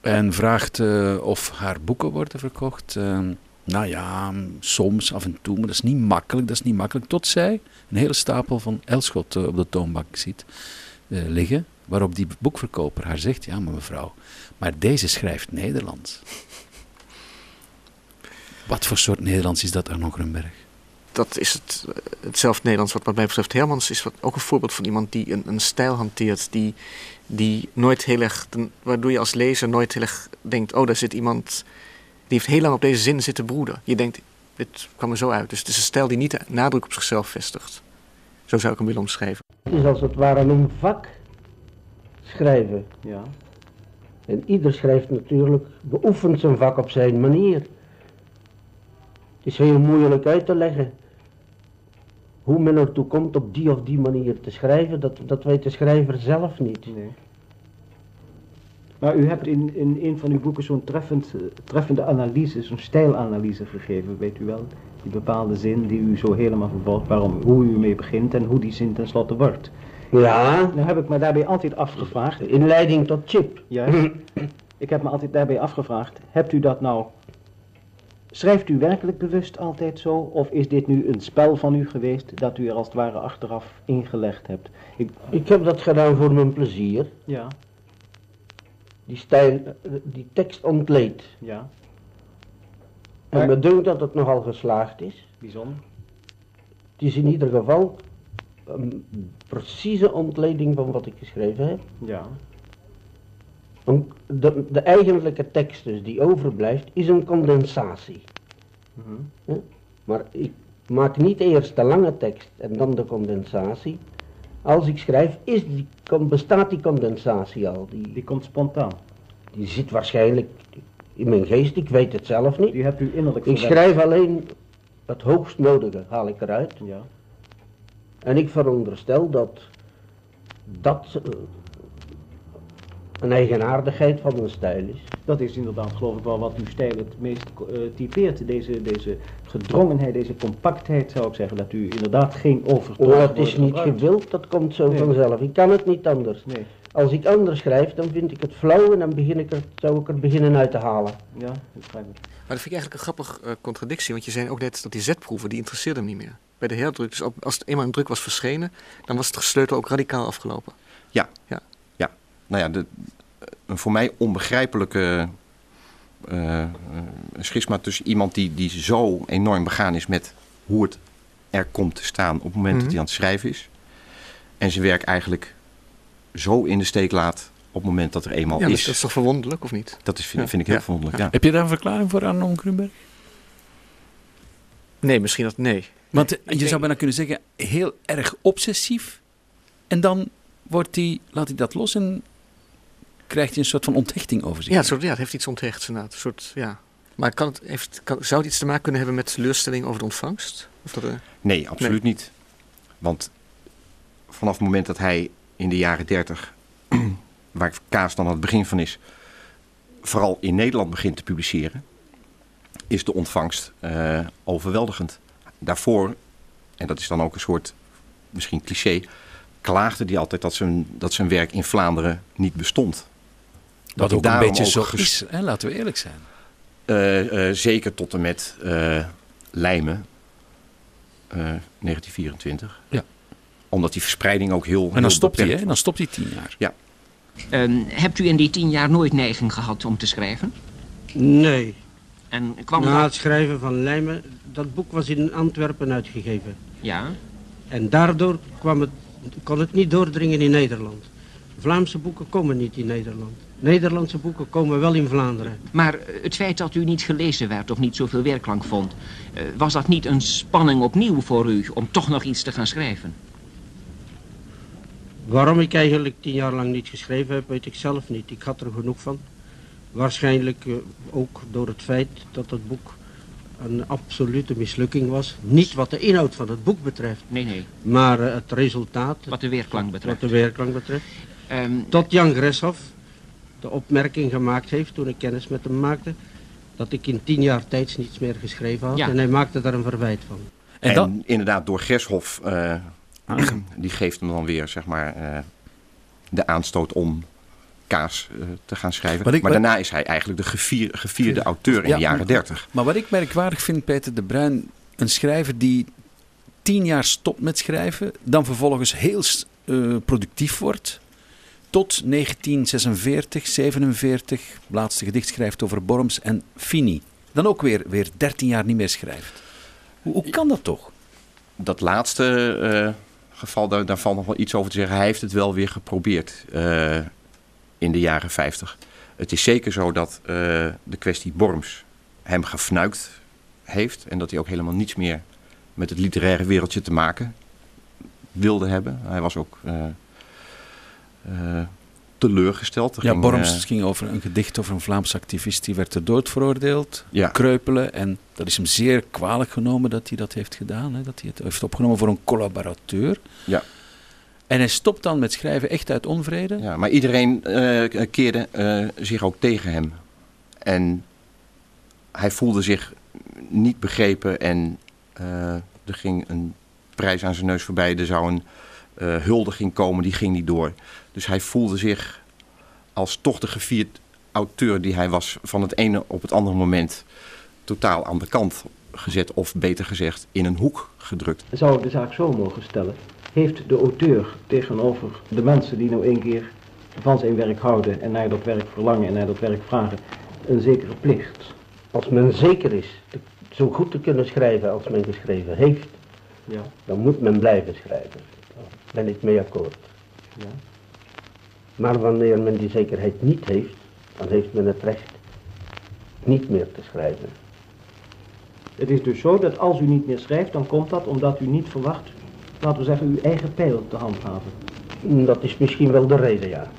en vraagt uh, of haar boeken worden verkocht. Uh, nou ja, soms, af en toe, maar dat is niet makkelijk, dat is niet makkelijk. Tot zij een hele stapel van Elschot op de toonbank ziet liggen, waarop die boekverkoper haar zegt, ja maar mevrouw, maar deze schrijft Nederlands. Wat voor soort Nederlands is dat, Arno Grunberg? dat is het, hetzelfde Nederlands wat, wat mij betreft. Hermans is wat, ook een voorbeeld van iemand die een, een stijl hanteert die, die nooit heel erg, waardoor je als lezer nooit heel erg denkt, oh daar zit iemand, heeft heel lang op deze zin zitten broeden. Je denkt, dit kwam er zo uit. Dus het is een stijl die niet de nadruk op zichzelf vestigt. Zo zou ik hem willen omschrijven. Het is als het ware een vak schrijven. Ja. En ieder schrijft natuurlijk, beoefent zijn vak op zijn manier. Het is heel moeilijk uit te leggen hoe men ertoe komt op die of die manier te schrijven, dat, dat weet de schrijver zelf niet. Nee. Maar u hebt in, in een van uw boeken zo'n treffend, eh, treffende analyse, zo'n stijlanalyse gegeven, weet u wel? Die bepaalde zin die u zo helemaal vervolgt, waarom, hoe u mee begint en hoe die zin tenslotte wordt. Ja. Nou heb ik me daarbij altijd afgevraagd. Inleiding tot chip. Juist. ik heb me altijd daarbij afgevraagd, hebt u dat nou Schrijft u werkelijk bewust altijd zo, of is dit nu een spel van u geweest dat u er als het ware achteraf ingelegd hebt? Ik, ik heb dat gedaan voor mijn plezier. Ja. Die, stijl, eh, die tekst ontleed. Ja. En me dunkt dat het nogal geslaagd is. Bijzonder. Het is in ieder geval een precieze ontleding van wat ik geschreven heb. Ja. De, de eigenlijke tekst dus die overblijft is een condensatie. Mhm. Maar ik maak niet eerst de lange tekst en dan de condensatie. Als ik schrijf is die, bestaat die condensatie al. Die, die komt spontaan. Die zit waarschijnlijk in mijn geest, ik weet het zelf niet. Die hebt u innerlijk Ik schrijf alleen het hoogst nodige, haal ik eruit. Ja. En ik veronderstel dat dat eh, een eigenaardigheid van een stijl is. Dat is inderdaad geloof ik wel wat uw stijl het meest uh, typeert. Deze, deze gedrongenheid, deze compactheid zou ik zeggen. Dat u inderdaad geen overtocht Maar het is niet gewild, dat komt zo vanzelf. Ik kan het niet anders. Nee. Als ik anders schrijf, dan vind ik het flauw en dan begin ik er, zou ik er beginnen uit te halen. Ja, dat begrijp ik. Maar dat vind ik eigenlijk een grappige uh, contradictie. Want je zei ook net dat die zetproeven, die interesseerden hem niet meer. Bij de herdruk, dus als het eenmaal een druk was verschenen, dan was het gesleutel ook radicaal afgelopen. Ja, ja nou ja, de, een voor mij onbegrijpelijke uh, schisma tussen iemand die, die zo enorm begaan is met hoe het er komt te staan op het moment dat mhm. hij aan het schrijven is. en zijn werk eigenlijk zo in de steek laat op het moment dat er eenmaal Ja, dat is. is toch verwonderlijk, of niet? Dat is, vind, Ja. vind ik heel Ja. verwonderlijk, ja. Heb je daar een verklaring voor, Arnon Grunberg? Nee, misschien dat nee. Want eh, je denk- zou bijna kunnen zeggen, heel erg obsessief. En dan wordt die, laat hij dat los en krijgt hij een soort van onthechting over zich. Ja, het, soort, ja, het heeft iets onthechts inderdaad. Een soort, ja. Maar kan het, heeft, kan, zou het iets te maken kunnen hebben met teleurstelling over de ontvangst? Of dat, eh, Nee, absoluut niet. Want vanaf het moment dat hij in de jaren 30, waar Kaas dan aan het begin van is, vooral in Nederland begint te publiceren, is de ontvangst eh, overweldigend. Daarvoor, en dat is dan ook een soort misschien cliché, klaagde hij altijd dat zijn, dat zijn werk in Vlaanderen niet bestond. Wat ook een beetje ook zo ges- is, hè? laten we eerlijk zijn. Eh, eh, zeker tot en met eh, Lijmen, eh, 1924. Ja. Omdat die verspreiding ook heel. En dan heel stopt hij, hè? Dan stopt hij tien jaar. Ja. Ehm, hebt u in die tien jaar nooit neiging gehad om te schrijven? Nee. En kwam Na dat... het schrijven van Lijmen, dat boek was in Antwerpen uitgegeven. Ja, En daardoor kwam het, kon het niet doordringen in Nederland. Vlaamse boeken komen niet in Nederland. Nederlandse boeken komen wel in Vlaanderen. maar eh, het feit dat u niet gelezen werd of niet zoveel weerklank vond... eh, was dat niet een spanning opnieuw voor u om toch nog iets te gaan schrijven? Waarom ik eigenlijk tien jaar lang niet geschreven heb, weet ik zelf niet. Ik had er genoeg van. Waarschijnlijk eh, ook door het feit dat het boek een absolute mislukking was. Niet wat de inhoud van het boek betreft, Nee, nee, maar het resultaat, wat de weerklank wat betreft. de weerklank betreft. Ehm, Tot Jan Greshoff de opmerking gemaakt heeft toen ik kennis met hem maakte, dat ik in tien jaar tijd niets meer geschreven had. Ja. En hij maakte daar een verwijt van. En, En, dan, inderdaad, door Gershoff, eh, die geeft hem dan weer zeg maar, eh, de aanstoot om Kaas eh, te gaan schrijven. Ik- maar wat- daarna is hij eigenlijk de gevier- gevierde auteur in Ja, de jaren 30. maar wat ik merkwaardig vind, Peter de Bruin, een schrijver die tien jaar stopt met schrijven, dan vervolgens heel eh, productief wordt, tot 1946, 47, laatste gedicht schrijft over Borms en Fini. Dan ook weer, weer 13 jaar niet meer schrijft. Hoe, kan dat toch? Dat laatste eh, geval, daar, valt nog wel iets over te zeggen. Hij heeft het wel weer geprobeerd eh, in de jaren 50. Het is zeker zo dat eh, de kwestie Borms hem gefnuikt heeft. En dat hij ook helemaal niets meer met het literaire wereldje te maken wilde hebben. Hij was ook teleurgesteld. Er Ja, ging, Borms eh, ging over een gedicht over een Vlaamse activist die werd ter dood veroordeeld. ja, Kreupelen. En dat is hem zeer kwalijk genomen dat hij dat heeft gedaan. Hè, dat hij het heeft opgenomen voor een collaborateur. Ja. En hij stopt dan met schrijven echt uit onvrede. Ja, maar iedereen eh, keerde eh, zich ook tegen hem. En hij voelde zich niet begrepen en eh, er ging een prijs aan zijn neus voorbij. Er zou een eh, huldiging komen, die ging niet door. Dus hij voelde zich als toch de gevierd auteur die hij was van het ene op het andere moment totaal aan de kant gezet. Of beter gezegd, in een hoek gedrukt. Zou ik de zaak zo mogen stellen? Heeft de auteur tegenover de mensen die nou een keer van zijn werk houden en naar dat werk verlangen en naar dat werk vragen, een zekere plicht? Als men zeker is te- zo goed te kunnen schrijven als men geschreven heeft, Ja, dan moet men blijven schrijven. Ben ik mee akkoord. ja. Maar wanneer men die zekerheid niet heeft, dan heeft men het recht niet meer te schrijven. Het is dus zo dat als u niet meer schrijft, dan komt dat omdat u niet verwacht, laten we zeggen, uw eigen pijl te handhaven. Dat is misschien wel de reden, ja.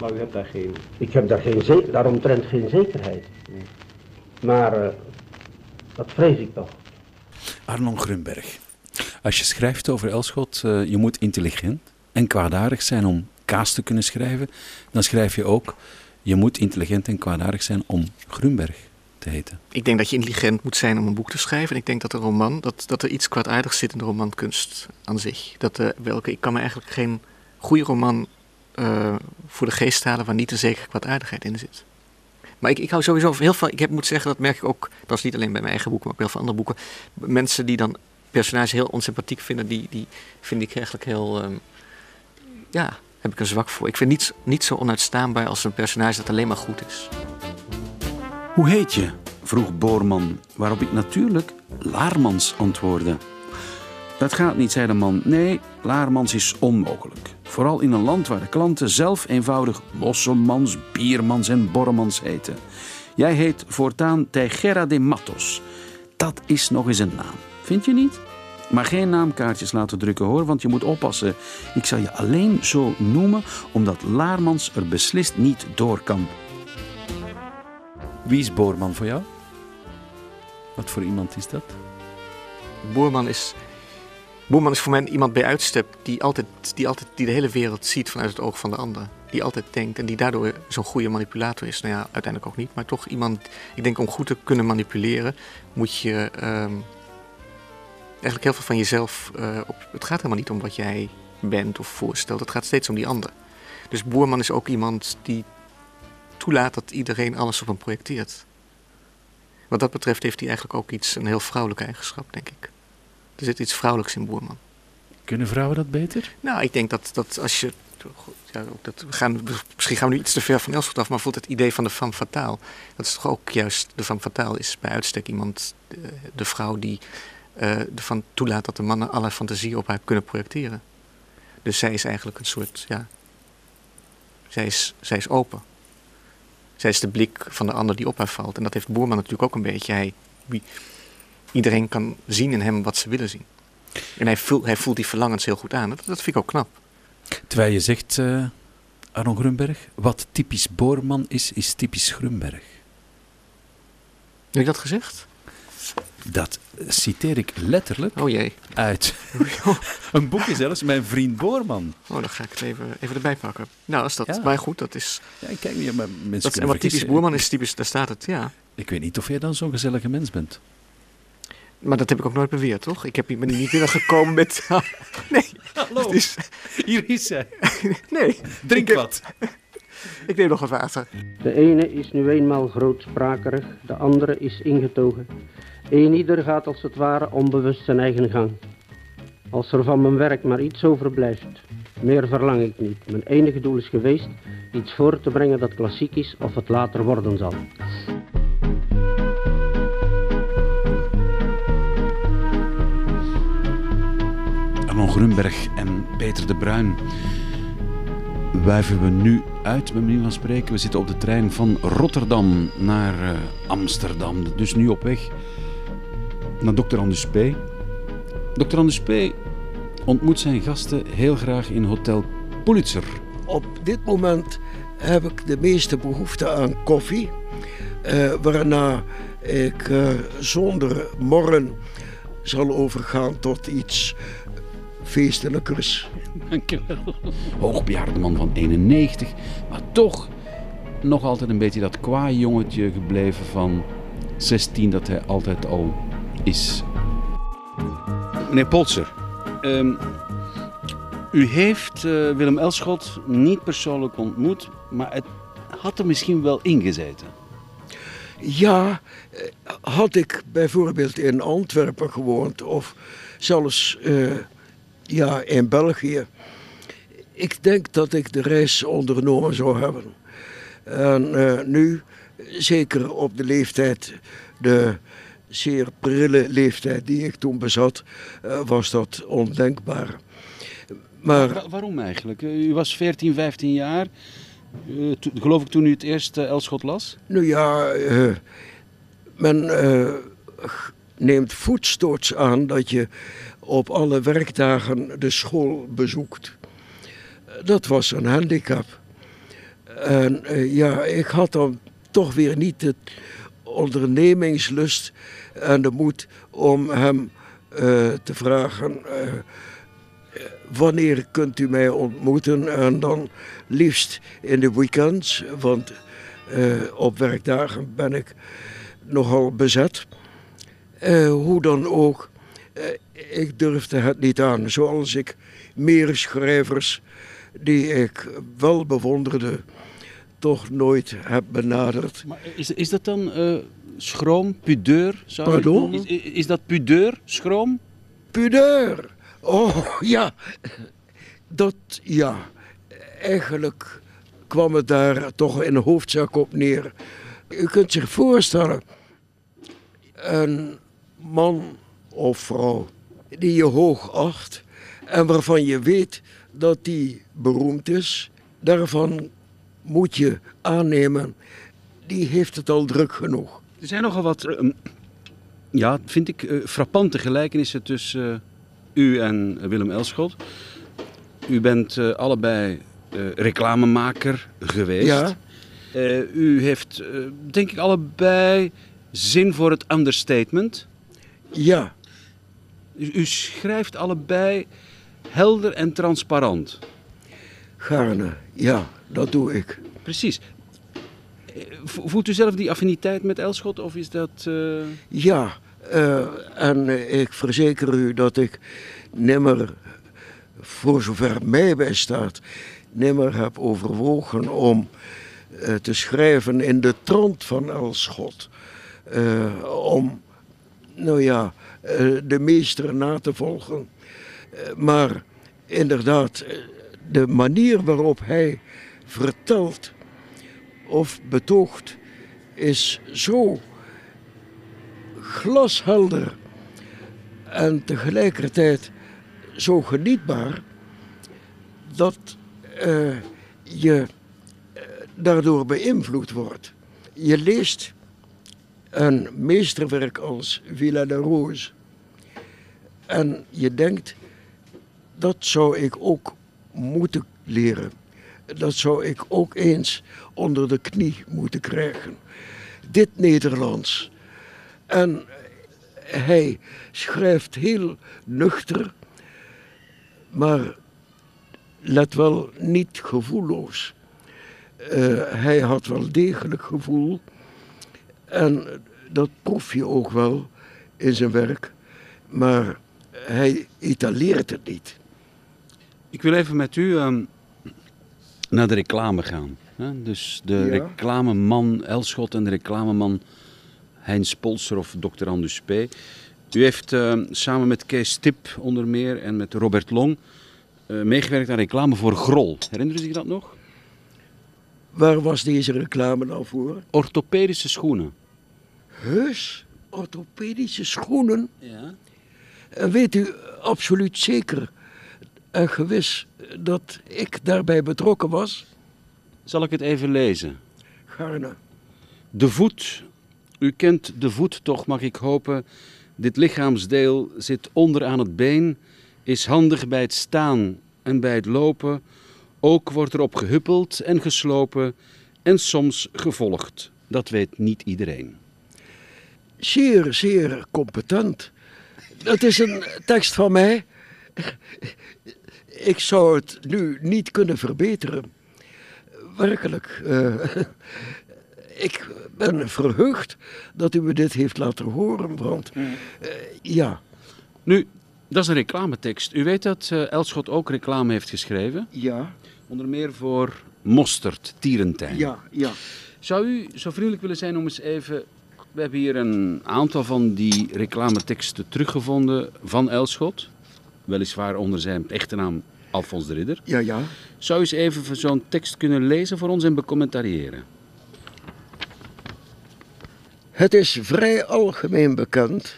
Maar u hebt daar geen... Ik heb daar geen ze- daaromtrent geen zekerheid. Maar eh, dat vrees ik toch. Arnon Grunberg. Als je schrijft over Elschot, eh, je moet intelligent en kwaadaardig zijn om kaas te kunnen schrijven. Dan schrijf je ook, je moet intelligent en kwaadaardig zijn om Grunberg te heten. Ik denk dat je intelligent moet zijn om een boek te schrijven. En ik denk dat een roman, dat, dat er iets kwaadaardigs zit in de romankunst aan zich. Dat, eh, welke, ik kan me eigenlijk geen goede roman eh, voor de geest halen waar niet een zekere kwaadaardigheid in zit. Maar ik, ik hou sowieso heel veel. Ik heb, moet zeggen, dat merk ik ook. Dat is niet alleen bij mijn eigen boeken, maar ook bij heel veel andere boeken. Mensen die dan personages heel onsympathiek vinden, die, die vind ik eigenlijk heel. ehm, ja, heb ik een zwak voor. Ik vind niets niet zo onuitstaanbaar als een personage dat alleen maar goed is. Hoe heet je? vroeg Boorman, waarop ik natuurlijk Laarmans antwoordde. Dat gaat niet, zei de man. Nee, Laarmans is onmogelijk. Vooral in een land waar de klanten zelf eenvoudig Mosselmans, Biermans en Borremans heten. Jij heet voortaan Teixeira de Matos. Dat is nog eens een naam. Vind je niet? Maar geen naamkaartjes laten drukken hoor, want je moet oppassen. Ik zal je alleen zo noemen omdat Laarmans er beslist niet door kan. Wie is Boorman voor jou? Wat voor iemand is dat? Boerman is, Boerman is voor mij iemand bij uitstek die, altijd, die, altijd, die de hele wereld ziet vanuit het oog van de ander. Die altijd denkt en die daardoor zo'n goede manipulator is. Nou ja, uiteindelijk ook niet, maar toch iemand. Ik denk om goed te kunnen manipuleren moet je ehm, eigenlijk heel veel van jezelf. eh, op, het gaat helemaal niet om wat jij bent of voorstelt, het gaat steeds om die ander. Dus Boerman is ook iemand die toelaat dat iedereen alles op hem projecteert. Wat dat betreft heeft hij eigenlijk ook iets, een heel vrouwelijke eigenschap, denk ik. Er zit iets vrouwelijks in Boerman. Kunnen vrouwen dat beter? Nou, ik denk dat, dat als je. Ja, dat, we gaan, misschien gaan we nu iets te ver van Elschot af, maar bijvoorbeeld het idee van de femme fatale. Dat is toch ook juist. De femme fatale is bij uitstek iemand, de, de vrouw die eh, ervan toelaat dat de mannen alle fantasieën op haar kunnen projecteren. Dus zij is eigenlijk een soort. Ja, zij, is, zij is open. Zij is de blik van de ander die op haar valt. En dat heeft Boerman natuurlijk ook een beetje. Hij, iedereen kan zien in hem wat ze willen zien. En hij voelt, hij voelt die verlangens heel goed aan. Dat, dat vind ik ook knap. Terwijl je zegt, eh Arno Grunberg, wat typisch Boorman is, is typisch Grunberg. Heb ik dat gezegd? Dat citeer ik letterlijk Oh jee. uit een boekje zelfs, mijn vriend Boorman. Oh, dan ga ik het even, even erbij pakken. Nou, is dat, Ja. maar goed, dat is... Ja, kijk, ja, maar mensen Dat, en wat typisch. Boerman is, typisch, daar staat het, ja. Ik weet niet of jij dan zo'n gezellige mens bent. Maar dat heb ik ook nooit beweerd, toch? Ik heb hier, niet binnengekomen met... nee. Hallo, Het is- hier is zij. nee. Drink Ik heb- wat. Ik neem nog wat water. De ene is nu eenmaal grootsprakerig, de andere is ingetogen. Een ieder gaat als het ware onbewust zijn eigen gang. Als er van mijn werk maar iets overblijft, meer verlang ik niet. Mijn enige doel is geweest iets voor te brengen dat klassiek is of het later worden zal. Arno Grunberg en Peter de Bruin wuiven we nu uit, bij manier van spreken. We zitten op de trein van Rotterdam naar eh, Amsterdam. Dus nu op weg naar Dr. Anders P. Dr. Anders P. ontmoet zijn gasten heel graag in Hotel Pulitzer. Op dit moment heb ik de meeste behoefte aan koffie. eh, waarna ik eh, zonder morren zal overgaan tot iets feestelijkers. Dankjewel. Hoogbejaarde man van 91, maar toch nog altijd een beetje dat kwaai jongetje gebleven van 16 dat hij altijd al is. Meneer Polzer, ehm, u heeft eh, Willem Elschot niet persoonlijk ontmoet, maar het had er misschien wel ingezeten. Ja, eh, had ik bijvoorbeeld in Antwerpen gewoond of zelfs eh, ja, in België. Ik denk dat ik de reis ondernomen zou hebben. En nu, zeker op de leeftijd, de zeer prille leeftijd die ik toen bezat, eh, was dat ondenkbaar. Maar Wa- waarom eigenlijk? Eh, U was 14, 15 jaar. Eh, geloof ik toen u het eerst Elschot las? Nou ja, men neemt voetstoots aan dat je op alle werkdagen de school bezoekt. Dat was een handicap. En ja, ik had dan toch weer niet de ondernemingslust en de moed om hem eh, te vragen. eh, wanneer kunt u mij ontmoeten? En dan liefst in de weekends, want eh, op werkdagen ben ik nogal bezet. Hoe dan ook, ik durfde het niet aan. Zoals ik meer schrijvers die ik wel bewonderde, toch nooit heb benaderd. Maar is, is dat dan eh, schroom, pudeur? Zou Pardon? Is, is dat pudeur, schroom? Pudeur! Oh ja, dat ja. Eigenlijk kwam het daar toch in hoofdzaak op neer. U kunt zich voorstellen, een man of vrouw die je hoog acht en waarvan je weet dat die beroemd is, daarvan moet je aannemen, die heeft het al druk genoeg. Er zijn nogal wat, eh, ja, vind ik, eh, frappante gelijkenissen tussen eh, u en Willem Elschot. U bent allebei reclamemaker geweest. Ja. U heeft, denk ik, allebei zin voor het understatement. Ja, U, u schrijft allebei helder en transparant. gaarne. Ja, dat doe ik. Precies. Eh, vo- Voelt u zelf die affiniteit met Elschot of is dat... eh, Ja, eh, en ik verzeker u dat ik nimmer, voor zover mij bij staat, nimmer heb overwogen om te schrijven in de trant van Elschot. Om, nou ja, de meester na te volgen. Maar inderdaad, de manier waarop hij vertelt of betoogt is zo glashelder en tegelijkertijd zo genietbaar dat eh, je eh, daardoor beïnvloed wordt. Je leest een meesterwerk als Villa de Rose en je denkt, dat zou ik ook moeten leren. Dat zou ik ook eens onder de knie moeten krijgen. Dit Nederlands. En hij schrijft heel nuchter, maar let wel niet gevoelloos. Eh, hij had wel degelijk gevoel en dat proef je ook wel in zijn werk, maar hij etaleert het niet. Ik wil even met u ehm, naar de reclame gaan. Hè? Dus de Ja. reclameman Elschot en de reclameman Heinz Polster of Dr. Andus P. U heeft ehm, samen met Kees Tip onder meer en met Robert Long eh, meegewerkt aan reclame voor Grol. Herinneren u zich dat nog? Waar was deze reclame nou voor? Orthopedische schoenen. Heus, orthopedische schoenen. Ja. En weet u absoluut zeker en gewis dat ik daarbij betrokken was? Zal ik het even lezen? Gaarne. De voet. U kent de voet toch, mag ik hopen. Dit lichaamsdeel zit onder aan het been, is handig bij het staan en bij het lopen. Ook wordt erop gehuppeld en geslopen en soms gevolgd. Dat weet niet iedereen. Zeer, zeer competent. Dat is een tekst van mij. Ik zou het nu niet kunnen verbeteren. Werkelijk. eh, ik ben verheugd dat u me dit heeft laten horen, want eh, ja, Nu, dat is een reclametekst. U weet dat eh, Elschot ook reclame heeft geschreven. ja, Onder meer voor Mosterd, Tierentijn. ja, ja. Zou u zo vriendelijk willen zijn om eens even... We hebben hier een aantal van die reclameteksten teruggevonden van Elschot. Weliswaar onder zijn echte naam Alfons de Ridder. Ja, ja. Zou eens even zo'n tekst kunnen lezen voor ons en becommentariëren? Het is vrij algemeen bekend,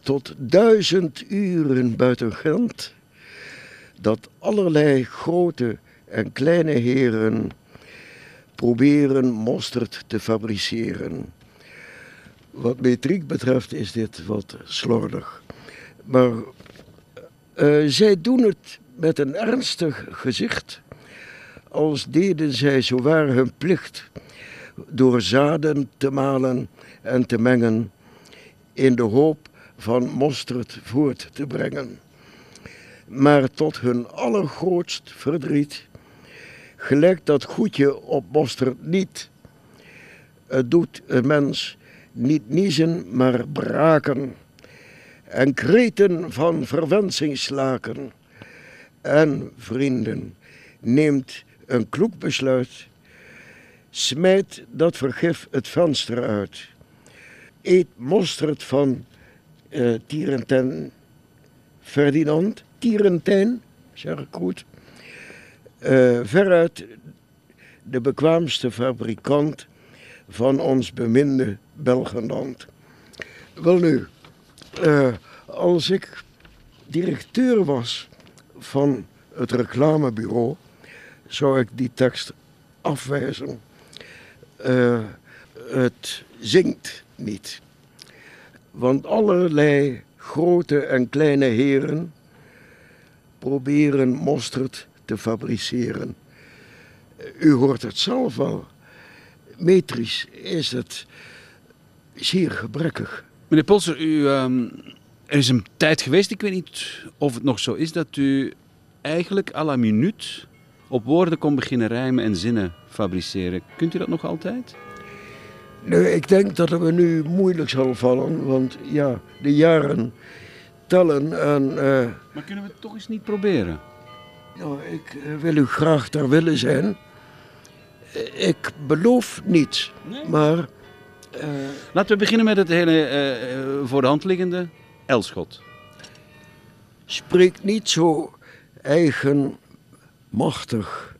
tot duizend uren buiten Gent, dat allerlei grote en kleine heren proberen mosterd te fabriceren. Wat metriek betreft is dit wat slordig. Maar eh, zij doen het met een ernstig gezicht, als deden zij zowaar hun plicht door zaden te malen en te mengen, in de hoop van mosterd voort te brengen. Maar tot hun allergrootst verdriet gelijkt dat goedje op mosterd niet. Het doet een mens niet niezen, maar braken, en kreten van verwensing slaken. En, vrienden, neemt een kloek besluit Smijt dat vergif het venster uit. Eet mosterd van Tierentijn Ferdinand, Tierentijn, zeg ik goed. Eh, veruit de bekwaamste fabrikant van ons beminde Belgenland. Wel nu, eh, als ik directeur was van het reclamebureau, zou ik die tekst afwijzen. Uh, het zingt niet. Want allerlei grote en kleine heren proberen mosterd te fabriceren. U hoort het zelf wel. Metrisch is het zeer gebrekkig. Meneer Polser, u, ehm, er is een tijd geweest, ik weet niet of het nog zo is, dat u eigenlijk à la minuut op woorden kon beginnen rijmen en zinnen fabriceren. Kunt u dat nog altijd? Nee, ik denk dat het me nu moeilijk zal vallen, want ja, de jaren tellen en... Uh... Maar kunnen we het toch eens niet proberen? Nou, ik eh, wil u graag daar willen zijn. Eh, ik beloof niets, maar... Uh... Laten we beginnen met het hele voor de hand liggende Elschot. Spreek niet zo eigenmachtig,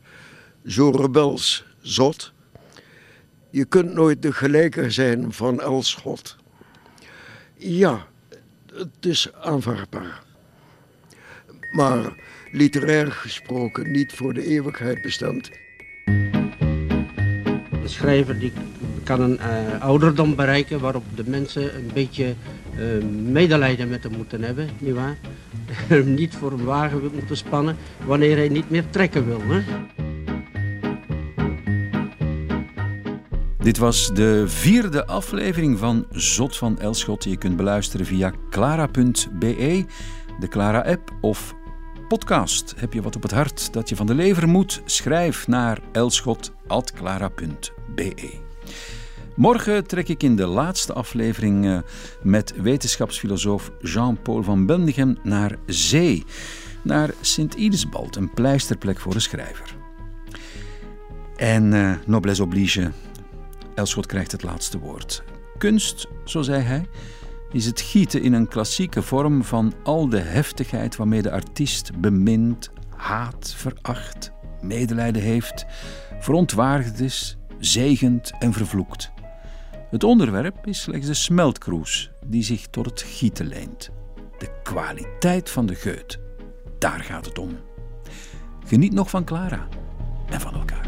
zo rebels, zot. Je kunt nooit de gelijke zijn van Elschot. Ja, het is aanvaardbaar. Maar literair gesproken niet voor de eeuwigheid bestemd. Een schrijver die kan een uh, ouderdom bereiken waarop de mensen een beetje uh, medelijden met hem moeten hebben, nietwaar? Hem niet voor een wagen moeten spannen wanneer hij niet meer trekken wil. Hè? Dit was de vierde aflevering van Zot van Elschot. Je kunt beluisteren via clara.be, de Clara-app of podcast. Heb je wat op het hart dat je van de lever moet? Schrijf naar elschot.clara.be. Morgen trek ik in de laatste aflevering eh, met wetenschapsfilosoof Jean-Paul van Bendegem naar zee. Naar Sint-Idesbald, een pleisterplek voor een schrijver. En uh, noblesse oblige, Elschot krijgt het laatste woord. Kunst, zo zei hij, is het gieten in een klassieke vorm van al de heftigheid waarmee de artiest bemint, haat, veracht, medelijden heeft, verontwaardigd is, zegent en vervloekt. Het onderwerp is slechts de smeltkroes die zich tot het gieten leent. De kwaliteit van de geut, daar gaat het om. Geniet nog van Clara en van elkaar.